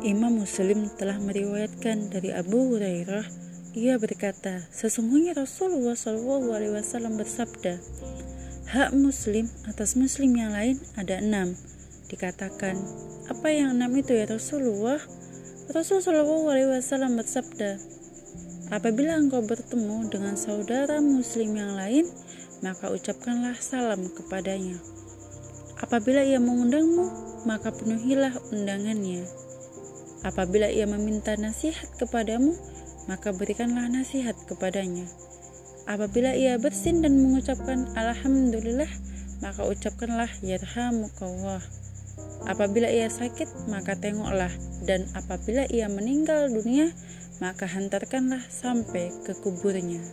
Imam Muslim telah meriwayatkan dari Abu Hurairah, ia berkata, sesungguhnya Rasulullah Shallallahu Alaihi Wasallam bersabda, hak Muslim atas Muslim yang lain ada enam. Dikatakan, apa yang enam itu ya Rasulullah? Rasulullah Shallallahu Alaihi Wasallam bersabda, apabila engkau bertemu dengan saudara Muslim yang lain, maka ucapkanlah salam kepadanya. Apabila ia mengundangmu, maka penuhilah undangannya. Apabila ia meminta nasihat kepadamu, maka berikanlah nasihat kepadanya. Apabila ia bersin dan mengucapkan Alhamdulillah, maka ucapkanlah Yarhamukallah. Apabila ia sakit, maka tengoklah, dan apabila ia meninggal dunia, maka hantarkanlah sampai ke kuburnya.